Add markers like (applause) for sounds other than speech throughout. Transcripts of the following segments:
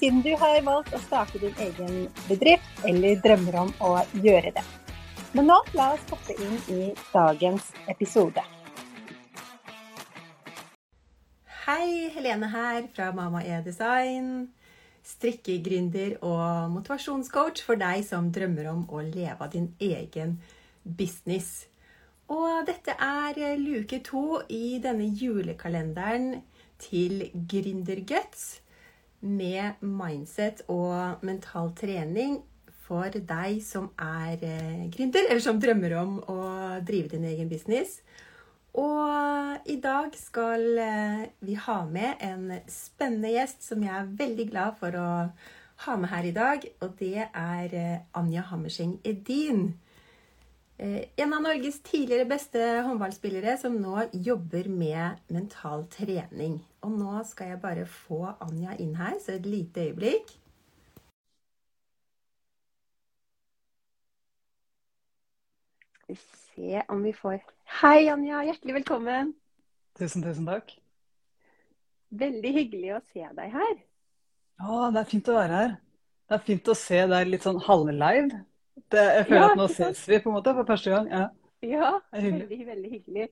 siden du har valgt å starte din egen bedrift eller drømmer om å gjøre det. Men nå la oss hoppe inn i dagens episode. Hei, Helene her fra Mama E-design. Strikkegründer og motivasjonscoach for deg som drømmer om å leve av din egen business. Og dette er luke to i denne julekalenderen til Gründerguts med mindset og mental trening for deg som er eh, gründer, eller som drømmer om å drive din egen business. Og i dag skal eh, vi ha med en spennende gjest som jeg er veldig glad for å ha med her i dag. Og det er eh, Anja Hammerseng Edin. En av Norges tidligere beste håndballspillere som nå jobber med mental trening. Og nå skal jeg bare få Anja inn her, så et lite øyeblikk. Skal vi se om vi får Hei, Anja. Hjertelig velkommen. Tusen, tusen takk. Veldig hyggelig å se deg her. Ja, det er fint å være her. Det er fint å se deg litt sånn halvlive. Jeg føler Ja, at nå ses vi på en måte for første gang. Ja, Ja, veldig, veldig hyggelig.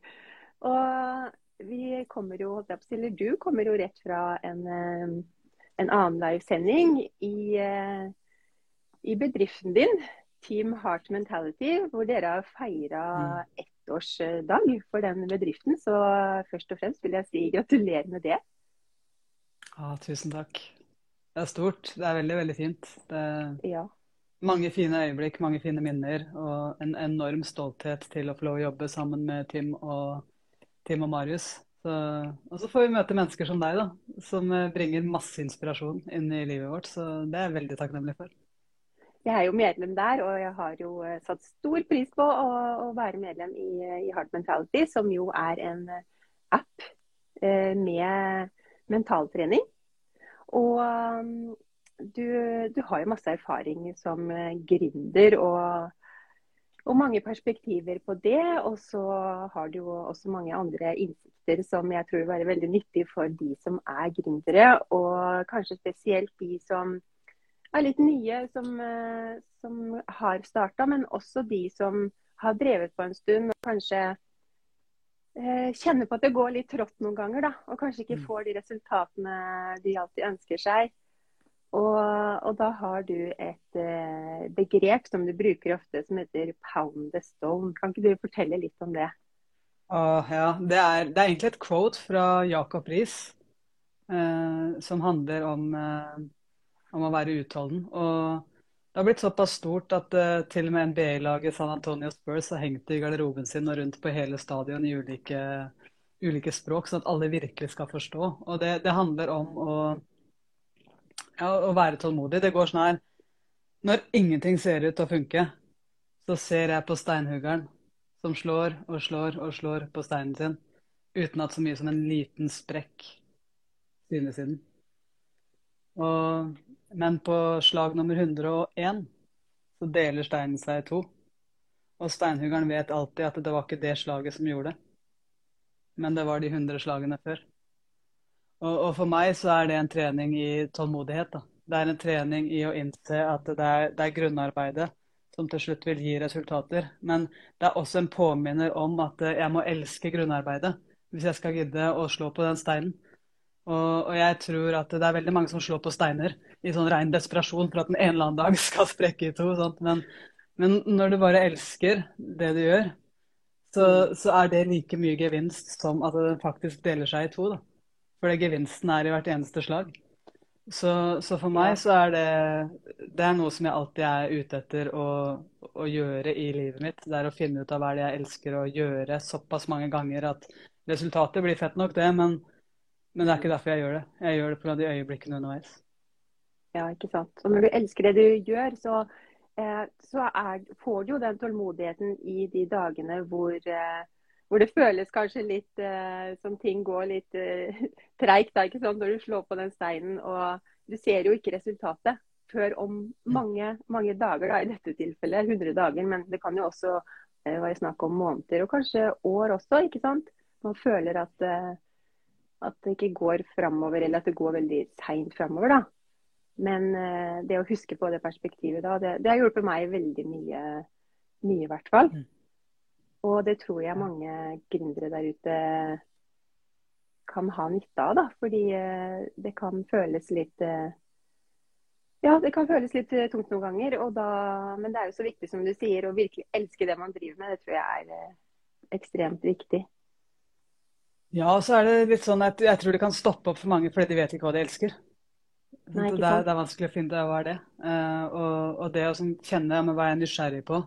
Og vi kommer jo, eller du kommer jo rett fra en, eh, en annen livesending i, eh, i bedriften din, Team Heart Mentality, hvor dere har feira ettårsdag for den bedriften. Så først og fremst vil jeg si gratulerer med det. Ja, tusen takk. Det er stort. Det er veldig, veldig fint. Det Ja. Mange fine øyeblikk, mange fine minner, og en enorm stolthet til å få lov å jobbe sammen med Tim og, Tim og Marius. Så, og så får vi møte mennesker som deg, da, som eh, bringer masse inspirasjon inn i livet vårt. Så det er jeg veldig takknemlig for. Jeg er jo medlem der, og jeg har jo eh, satt stor pris på å, å være medlem i, eh, i Heart Mentality, som jo er en app med mentaltrening. Og um, du, du har jo masse erfaring som eh, gründer og, og mange perspektiver på det. Og så har du jo også mange andre innsikter som jeg tror vil være veldig nyttig for de som er gründere, og kanskje spesielt de som er litt nye, som, eh, som har starta, men også de som har drevet på en stund og kanskje eh, kjenner på at det går litt trått noen ganger, da. Og kanskje ikke Mm. får de resultatene de alltid ønsker seg. Og, og da har du et eh, begrep som du bruker ofte, som heter 'pound the stone'. Kan ikke du fortelle litt om det? Åh, ja, det er, det er egentlig et quote fra Jacob Riis eh, som handler om, eh, om å være utholden. Og det har blitt såpass stort at eh, til og med NBA-laget San Antonio Spurs har hengt i garderoben sin og rundt på hele stadion i ulike, ulike språk, sånn at alle virkelig skal forstå. Og det, det handler om å, ja, å være tålmodig. Det går sånn her Når ingenting ser ut til å funke, så ser jeg på steinhuggeren som slår og slår og slår på steinen sin, uten at så mye som en liten sprekk synes i den. Og, men på slag nummer 101 så deler steinen seg i to. Og steinhuggeren vet alltid at det var ikke det slaget som gjorde det, men det var de 100 slagene før. Og, og for meg så er det en trening i tålmodighet. da. Det er en trening i å innse at det er, det er grunnarbeidet som til slutt vil gi resultater. Men det er også en påminner om at eh, jeg må elske grunnarbeidet hvis jeg skal gidde å slå på den steinen. Og, og jeg tror at det er veldig mange som slår på steiner i sånn ren desperasjon for at den en eller annen dag (laughs) skal sprekke i to. Men, men når du bare elsker det du gjør, så, så er det like mye gevinst som at den faktisk deler seg i to. Da. For det gevinsten er i hvert eneste slag. Så, så for meg så er det det er noe som jeg alltid er ute etter å, å gjøre i livet mitt. Det er å finne ut av hva det jeg elsker å gjøre såpass mange ganger at resultatet blir fett nok, det. Men, men det er ikke derfor jeg gjør det. Jeg gjør det pga. de øyeblikkene underveis. Ja, ikke sant. Og når du elsker det du gjør, så, eh, så er, får du jo den tålmodigheten i de dagene hvor, eh, hvor det føles kanskje litt eh, som ting går litt eh, (laughs) treigt. Når du slår på den steinen og du ser jo ikke resultatet før om mange, mange dager, da, i dette tilfellet 100 dager. Men det kan jo også eh, være snakk om måneder, og kanskje år også. ikke sant? Man føler at, eh, at det ikke går framover, eller at det går veldig seint framover. da. Men eh, det å huske på det perspektivet da, det, det har hjulpet meg veldig mye, mye i hvert fall. Mm. Og det tror jeg mange gründere der ute kan ha nytte av. da, Fordi eh, det kan føles litt eh, ja, det kan føles litt eh, tungt noen ganger. Da, men det er jo så viktig som du sier, å virkelig elske det man driver med. Det tror jeg er ekstremt viktig. Ja, og så er det litt sånn at jeg tror det kan stoppe opp for mange fordi de vet ikke hva de elsker. Nei, det, er, det er vanskelig å finne ut hva er det. uh, og, og det å sånn kjenne ja, hva jeg er nysgjerrig på.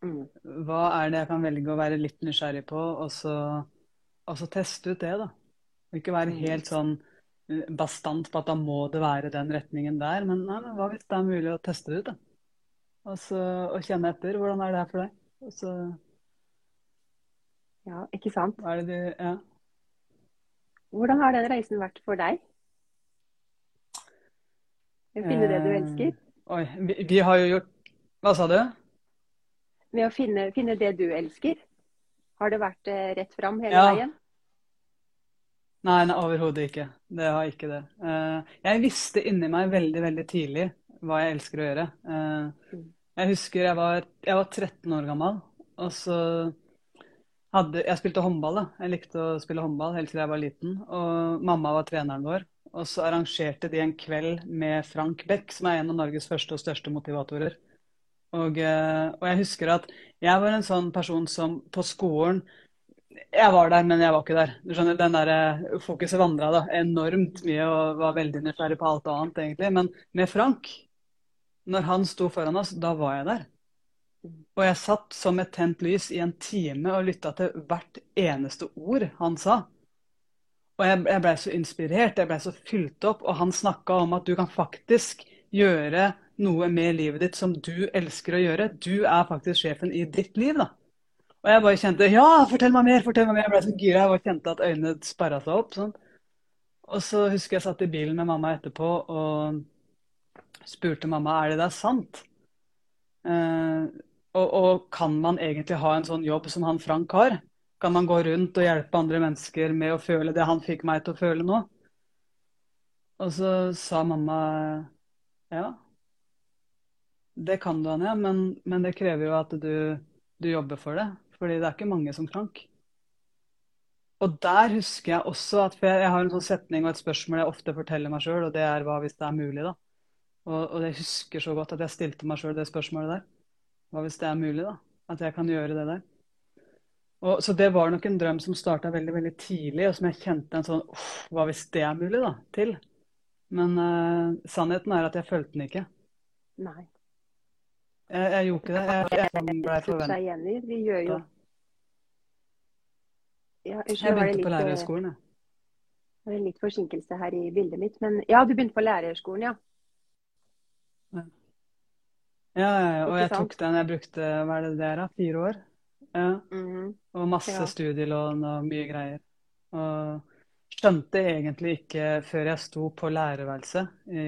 Hva er det jeg kan velge å være litt nysgjerrig på, og så, og så teste ut det, da. Og ikke være Mm. helt sånn eh, bastant på at da må det være den retningen der. Men, nei, men hva hvis det er mulig å teste det ut, da? Og så og kjenne etter. Hvordan er det her for deg? Og så Ja, ikke sant? hva er det du Ja. Hvordan har den reisen vært for deg? Å finne det du Eh, elsker? Oi, vi, vi har jo gjort Hva sa du? Med å finne, finne det du elsker? Har det vært eh, rett fram hele Ja. veien? Nei, nei overhodet ikke. Det har ikke det. Eh, jeg visste inni meg veldig, veldig tidlig hva jeg elsker å gjøre. Eh, Mm. jeg husker jeg var, jeg var 13 år gammel, og så hadde Jeg spilte håndball, da. Jeg likte å spille håndball helt til jeg var liten. Og mamma var treneren vår. Og så arrangerte de en kveld med Frank Beck, som er en av Norges første og største motivatorer. Og, eh, og jeg husker at jeg var en sånn person som på skolen jeg var der, men jeg var ikke der. Du skjønner, Den der eh, fokuset vandra enormt mye og var veldig nysgjerrig på alt annet, egentlig. Men med Frank, når han sto foran oss, da var jeg der. Og jeg satt som et tent lys i en time og lytta til hvert eneste ord han sa. Og jeg, jeg blei så inspirert, jeg blei så fylt opp, og han snakka om at du kan faktisk gjøre noe med livet ditt som du elsker å gjøre. Du er faktisk sjefen i ditt liv, da. Og jeg bare kjente ja, fortell meg mer, fortell meg mer. Jeg ble så gira. Jeg bare kjente at øynene sperra seg opp. sånn. Og så husker jeg satt i bilen med mamma etterpå og spurte mamma er det der sant. Eh, og, og kan man egentlig ha en sånn jobb som han Frank har? Kan man gå rundt og hjelpe andre mennesker med å føle det han fikk meg til å føle nå? Og så sa mamma ja, det kan du, Anja, men, men det krever jo at du, du jobber for det. Fordi det er ikke mange som Frank. Og der husker jeg også at jeg, jeg har en sånn setning og et spørsmål jeg ofte forteller meg sjøl, og det er hva hvis det er mulig, da? Og, og jeg husker så godt at jeg stilte meg sjøl det spørsmålet der. Hva hvis det er mulig, da? At jeg kan gjøre det der. Og, så det var nok en drøm som starta veldig veldig tidlig, og som jeg kjente en sånn Hva hvis det er mulig, da? Til. Men uh, sannheten er at jeg følte den ikke. Nei. Jeg, jeg gjorde ikke det. Jeg, jeg ble igjen. Vi gjør jo ja, jeg, Jeg var begynte litt, på lærerhøgskolen, jeg. var det litt forsinkelse her i bildet mitt. Men ja, du begynte på lærerskolen, ja. Ja, ja, ja, og jeg tok den. Jeg brukte hva er det er, da? Fire år. Ja. Mhm. Og masse studielån og mye greier. Og skjønte egentlig ikke før jeg sto på lærerværelset i,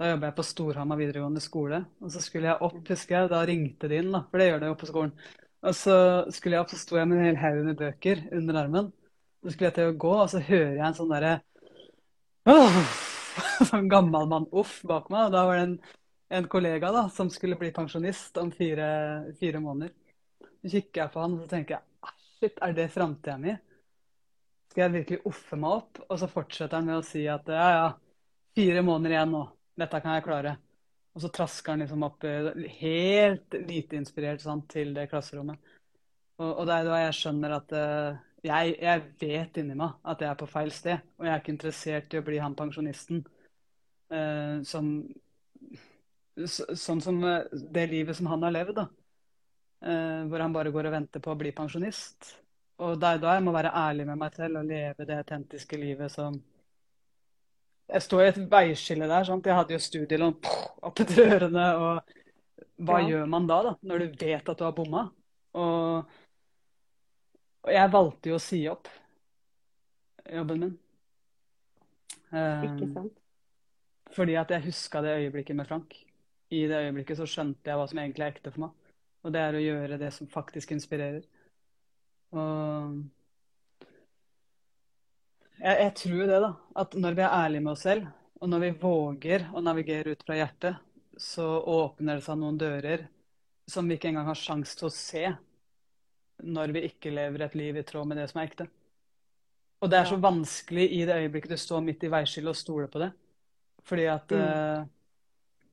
Da jobba jeg på Storhamar videregående skole. Og så skulle jeg opp, husker jeg, da ringte de inn, da, for det gjør det jo på skolen. Og så skulle jeg opp, så sto jeg med en hel haug med bøker under armen. Så skulle jeg til å gå, og så hører jeg en sånn derre (laughs) Sånn gammel mann uff bak meg. Og da var det en, en kollega da, som skulle bli pensjonist om fire, fire måneder. Så kikker jeg på han og så tenker jeg, shit, er det framtida mi? Skal jeg virkelig offe meg opp? Og så fortsetter han med å si at ja, ja, fire måneder igjen nå. Dette kan jeg klare. Og så trasker han liksom opp eh, helt lite inspirert sant, til det klasserommet. Og, og det er da jeg skjønner at uh, jeg, jeg vet inni meg at jeg er på feil sted. Og jeg er ikke interessert i å bli han pensjonisten uh, som så, Sånn som det livet som han har levd, da. Uh, hvor han bare går og venter på å bli pensjonist. Og det er da jeg må være ærlig med meg selv og leve det autentiske livet som jeg står i et veiskille der. Sant? Jeg hadde jo studielån opp etter ørene. Og hva Ja. gjør man da, da? Når du vet at du har bomma? Og, og jeg valgte jo å si opp jobben min. Ikke Eh, sant? fordi at jeg huska det øyeblikket med Frank. I det øyeblikket så skjønte jeg hva som egentlig er ekte for meg. Og det er å gjøre det som faktisk inspirerer. Og jeg, jeg tror det, da. At når vi er ærlige med oss selv, og når vi våger å navigere ut fra hjertet, så åpner det seg noen dører som vi ikke engang har sjanse til å se når vi ikke lever et liv i tråd med det som er ekte. Og det er så vanskelig i det øyeblikket du står midt i veiskillet og stoler på det. Fordi at Mm. uh,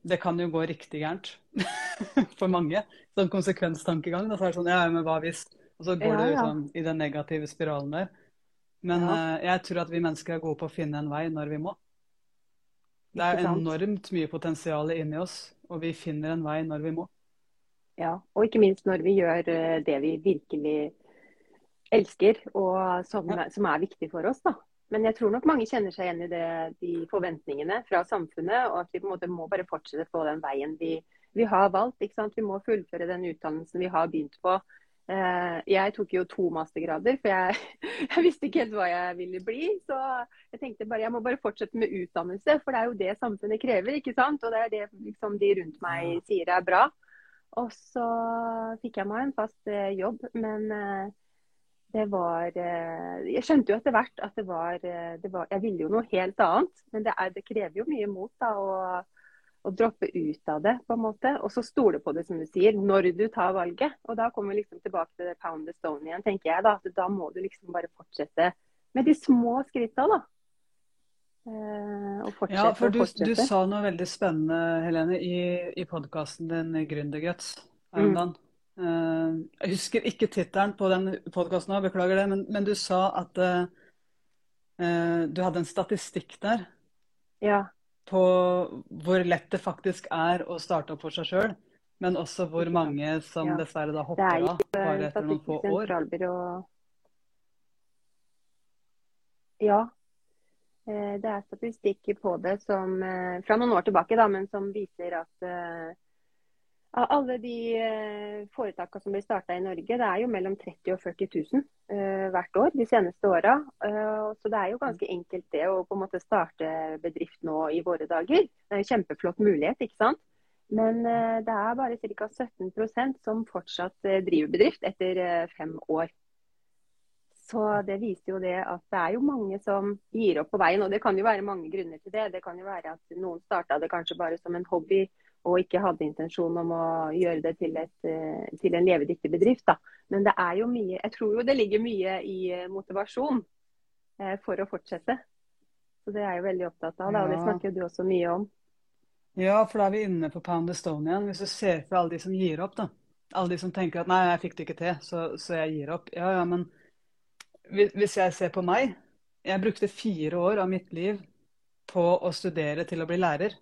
det kan jo gå riktig gærent (laughs) for mange. Sånn konsekvenstankegang. Da, så er det sånn Ja, men hva hvis? Og så går Ja, du ja. sånn i den negative spiralen der. Men Ja. eh, jeg tror at vi mennesker er gode på å finne en vei når vi må. Det er enormt mye potensial inni oss, og vi finner en vei når vi må. Ja, og ikke minst når vi gjør eh, det vi virkelig elsker, og som, Ja. som er viktig for oss. da. Men jeg tror nok mange kjenner seg igjen i det, de forventningene fra samfunnet, og at vi på en måte må bare fortsette på den veien vi, vi har valgt. Vi må fullføre den utdannelsen vi har begynt på. Eh, Jeg tok jo to mastergrader, for jeg, (laughs) jeg visste ikke helt hva jeg ville bli. Så jeg tenkte bare jeg må bare fortsette med utdannelse, for det er jo det samfunnet krever. ikke sant? Og det er det liksom, de rundt meg sier er bra. Og så fikk jeg meg en fast eh, jobb, men eh, det var Jeg skjønte jo etter hvert at det var, det var Jeg ville jo noe helt annet, men det, er, det krever jo mye mot da å, å droppe ut av det, på en måte. Og så stole på det, som du sier, når du tar valget. Og da kommer vi liksom tilbake til det pound the stone igjen, tenker jeg. Da at da må du liksom bare fortsette med de små skritta, da. Eh, Ja, for du, du sa noe veldig spennende, Helene, i, i podkasten din Gründerguts Mm. Eh, jeg husker ikke tittelen på den podkasten beklager det, men, men du sa at eh, eh, du hadde en statistikk der Ja. På hvor lett det faktisk er å starte opp for seg sjøl, men også hvor mange som Ja. dessverre da hopper er av bare etter noen få år. Ja. Eh, Det er statistikk på det som, eh, fra noen år tilbake, da, men som viser at eh, av alle de eh, foretakene som blir starta i Norge, det er jo mellom 30 og 40 000 eh, hvert år de seneste åra. Eh, så det er jo ganske enkelt det å på en måte starte bedrift nå i våre dager. Det er jo kjempeflott mulighet, ikke sant. Men det er bare ca. 17% som fortsatt driver bedrift etter fem år. Så det viser jo det at det er jo mange som gir opp på veien. Og det kan jo være mange grunner til det. Det kan jo være at noen starta det kanskje bare som en hobby og ikke hadde intensjon om å gjøre det til, et, eh, til en levedyktig bedrift. Da. Men det er jo mye Jeg tror jo det ligger mye i eh, motivasjon eh, for å fortsette. Så det er jeg jo veldig opptatt av, da, og det snakker du også mye om. Ja, for da er vi inne på Pound igjen. Hvis du ser for alle de som gir opp, da. Alle de som tenker at nei, jeg fikk det ikke til, så, så jeg gir opp. Ja, ja, men hvis jeg ser på meg Jeg brukte fire år av mitt liv på å studere til å bli lærer.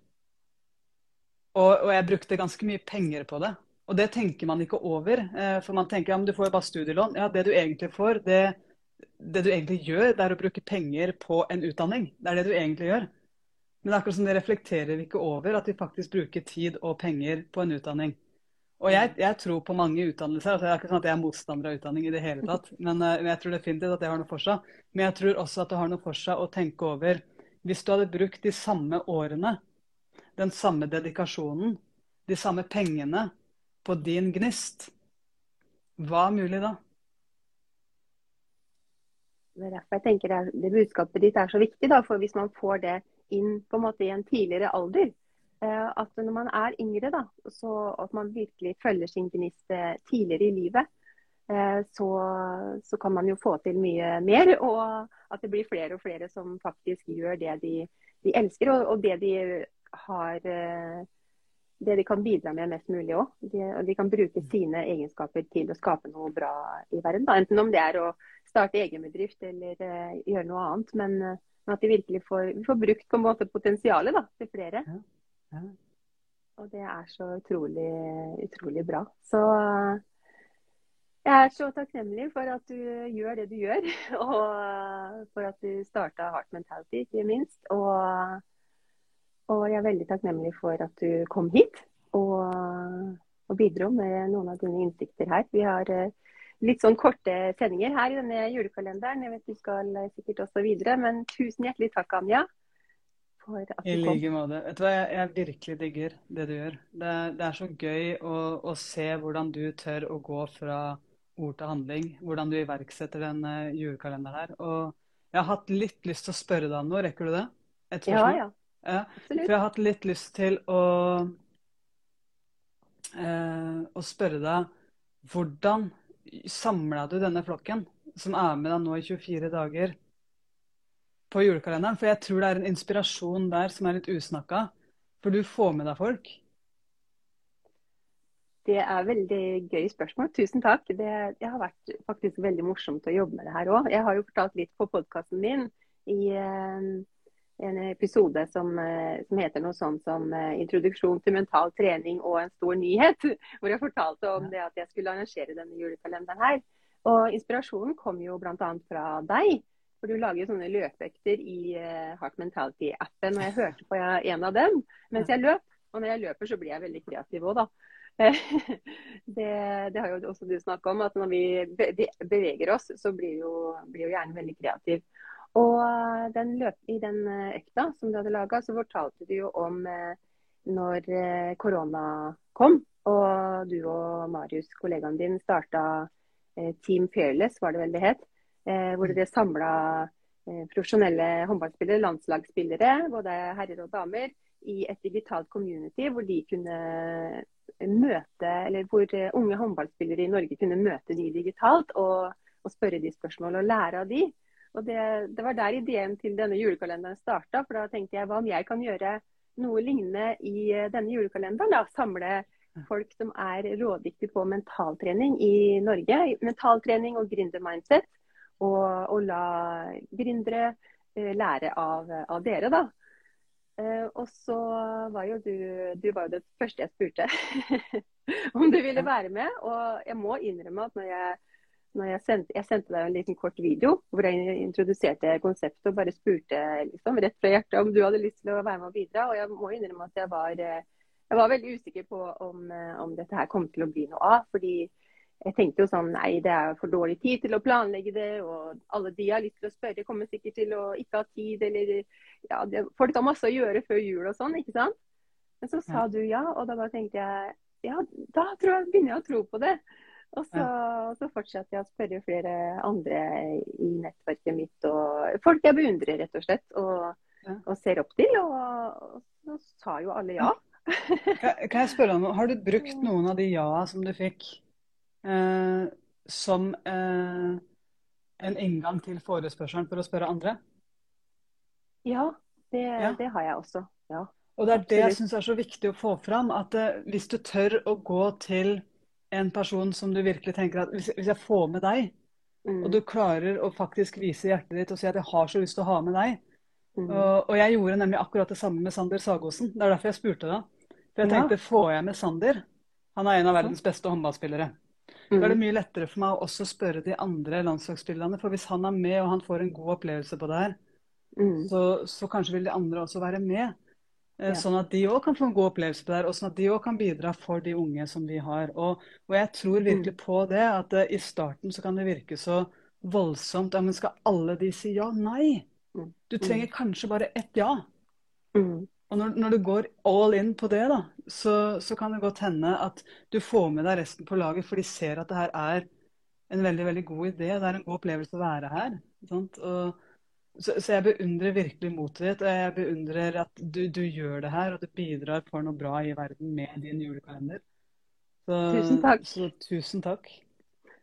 Og, og jeg brukte ganske mye penger på det. Og det tenker man ikke over. eh, For man tenker ja, men du får jo bare studielån. Ja, det du egentlig får, det, det du egentlig gjør, det er å bruke penger på en utdanning. Det er det du egentlig gjør. Men det akkurat som det reflekterer vi ikke over at vi faktisk bruker tid og penger på en utdanning. Og jeg, jeg tror på mange utdannelser. altså Det er ikke sånn at jeg er motstander av utdanning i det hele tatt. (laughs) Men, eh, men jeg tror definitivt at det har noe for seg. Men jeg tror også at det har noe for seg å tenke over Hvis du hadde brukt de samme årene, den samme dedikasjonen, de samme pengene på din gnist, hva er mulig da? Det er derfor jeg tenker det, det budskapet ditt er så viktig. Da, for hvis man får det inn på en måte i en tidligere alder, eh, at når man er yngre, da, så at man virkelig følger sin gnist eh, tidligere i livet, eh, så, så kan man jo få til mye mer. Og at det blir flere og flere som faktisk gjør det de, de elsker, og, og det de har eh, det de kan bidra med mest mulig òg. De, og de kan bruke sine egenskaper til å skape noe bra i verden. Da. Enten om det er å starte egen bedrift eller eh, gjøre noe annet. Men, men at de virkelig får, får brukt på en måte potensialet da, til flere. Ja. Og det er så utrolig, utrolig bra. Så jeg er så takknemlig for at du gjør det du gjør. (laughs) Og for at du starta Heart Mentality, ikke minst. Og Og jeg er veldig takknemlig for at du kom hit og, og bidro med noen av dine innsikter her. Vi har uh, litt sånn korte sendinger her i denne julekalenderen. Jeg vet du skal sikkert også videre, men tusen hjertelig takk, Anja. For at du I like måte. Vet du hva, jeg, jeg, virkelig digger det du gjør. Det, det er så gøy å, å, se hvordan du tør å gå fra ord til handling. Hvordan du iverksetter den uh, julekalenderen her. Og jeg har hatt litt lyst til å spørre deg om noe. Rekker du det? Et spørsmål? Ja, ja. Ja. For jeg har hatt litt lyst til å, eh, å spørre deg hvordan samla du denne flokken, som er med deg nå i 24 dager, på julekalenderen? For jeg tror det er en inspirasjon der som er litt usnakka. For du får med deg folk. Det er veldig gøy spørsmål. Tusen takk. Det, det, har vært faktisk veldig morsomt å jobbe med det her òg. Jeg har jo fortalt litt på podkasten min i eh, en episode som, eh, som, heter noe sånt som eh, 'Introduksjon til mental trening og en stor nyhet'. (laughs) Hvor jeg fortalte om det at jeg skulle arrangere denne julekalenderen her. Og inspirasjonen kom jo bl.a. fra deg. For du lager sånne løpeøkter i uh, Heart Mentality-appen. Og jeg hørte på en av dem mens jeg løp. Og når jeg løper, så blir jeg veldig kreativ òg, da. (laughs) det, det, har jo også du snakka om, at når vi beveger oss, så blir jo, blir jo hjernen veldig kreativ. Og den løp, i den eh, økta som du hadde laga, så fortalte du jo om eh, når eh, korona kom, og du og Marius, kollegaen din, starta Team Fearless, var det vel det het. Hvor dere samla profesjonelle håndballspillere, landslagsspillere, både herrer og damer, i et digitalt community hvor de kunne møte, eller hvor unge håndballspillere i Norge kunne møte de digitalt og, og spørre de spørsmål og lære av de. Og det, det, var der ideen til denne julekalenderen starta. For da tenkte jeg hva om jeg kan gjøre noe lignende i eh, denne julekalenderen? da, Samle folk som er rådyktige på mentaltrening i Norge. Mentaltrening og gründermindset. Og, og la gründere eh, lære av, av, dere, da. Uh, og så var jo du Du var jo det første jeg spurte (laughs) om du ville være med. Og jeg må innrømme at når jeg jeg sendte, jeg sendte, deg en liten kort video hvor jeg introduserte konseptet og bare spurte liksom, rett fra hjertet om du hadde lyst til å være med og bidra. Og jeg må innrømme at jeg var, jeg var veldig usikker på om, om, dette her kom til å bli noe av. fordi jeg tenkte jo sånn nei, det er for dårlig tid til å planlegge det. Og alle de har lyst til å spørre, kommer sikkert til å ikke ha tid. Eller ja, det, folk har masse å gjøre før jul og sånn, ikke sant. Men så sa du ja, og da bare tenkte jeg ja, da tror jeg, begynner jeg å tro på det. Og så, så, fortsatte jeg å spørre flere andre i nettverket mitt. og Folk jeg beundrer, rett og slett, og, og ser opp til. Og, så sa jo alle ja. kan jeg spørre om, Har du brukt noen av de ja som du fikk, eh, som eh, en inngang til forespørselen for å spørre andre? Ja, det, ja. det har jeg også. Ja. Og det er det jeg syns er så viktig å få fram. At eh, hvis du tør å gå til en person som du virkelig tenker at hvis, hvis jeg får med deg, mm. og du klarer å faktisk vise hjertet ditt og si at jeg har så lyst til å ha med deg mm. og, og, jeg gjorde nemlig akkurat det samme med Sander Sagosen. Det er derfor jeg spurte deg. For jeg tenkte, ja. får jeg med Sander? Han er en av verdens beste håndballspillere. Mm. Da er det mye lettere for meg å også spørre de andre landslagsspillerne. For hvis han er med og han får en god opplevelse på det her, mm. så, så kanskje vil de andre også være med. Eh, sånn at de òg kan få en god opplevelse på det her, og sånn at de òg kan bidra for de unge som vi har. Og, og jeg tror virkelig mm. på det, at uh, i starten så kan det virke så voldsomt. Ja, men skal alle de si ja? Nei. Mm. Du trenger mm. kanskje bare ett ja. Og når, når, du går all in på det, da, så, så, kan det godt hende at du får med deg resten på laget, for de ser at det her er en veldig veldig god idé. Det er en god opplevelse å være her. Sant? Og så, så, jeg beundrer virkelig motet ditt, og jeg beundrer at du, du, gjør det her, og du bidrar for noe bra i verden med din julekalender. Så, tusen takk. Så tusen takk.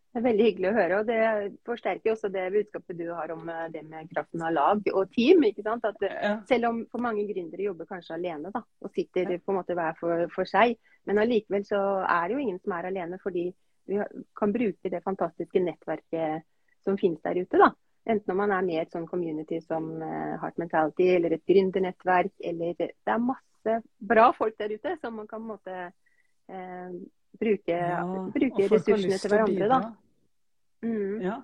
Det er veldig hyggelig å høre. og Det forsterker også det budskapet du har om eh, det med kraften av lag og team. ikke sant? At. Selv om for mange gründere jobber kanskje alene da, og sitter på en måte hver for, for seg, men allikevel så er det jo ingen som er alene, fordi vi kan bruke det fantastiske nettverket som finnes der ute. da. Enten om man er med i et sånn community som uh, Heart Mentality eller et gründernettverk. Eller det er masse bra folk der ute som man kan måte, eh, bruke, ja, bruke ressursene til hverandre. Da. Mm. Ja.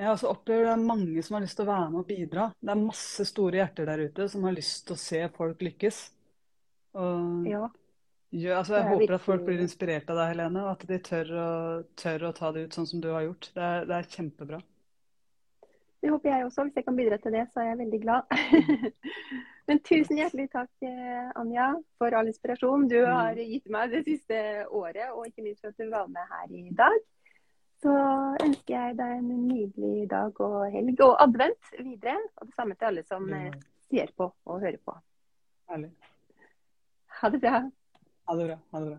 Jeg også opplever det er mange som har lyst til å være med og bidra. Det er masse store hjerter der ute som har lyst til å se folk lykkes. Og Ja. ja, altså, jeg er håper at folk blir inspirert av deg, Helene, og at de tør å, tør å ta det ut sånn som du har gjort. Det er, det er kjempebra. Det håper jeg også. Hvis jeg kan bidra til det, så er jeg veldig glad. (laughs) Men tusen hjertelig takk, eh, Anja, for all inspirasjon du Mm. har gitt meg det siste året, og ikke minst for at du var med her i dag. Så ønsker jeg deg en nydelig dag og helg og advent videre. Og det samme til alle som eh, ser på og hører på. Herlig. Ha det bra. Ha det bra. Ha det bra.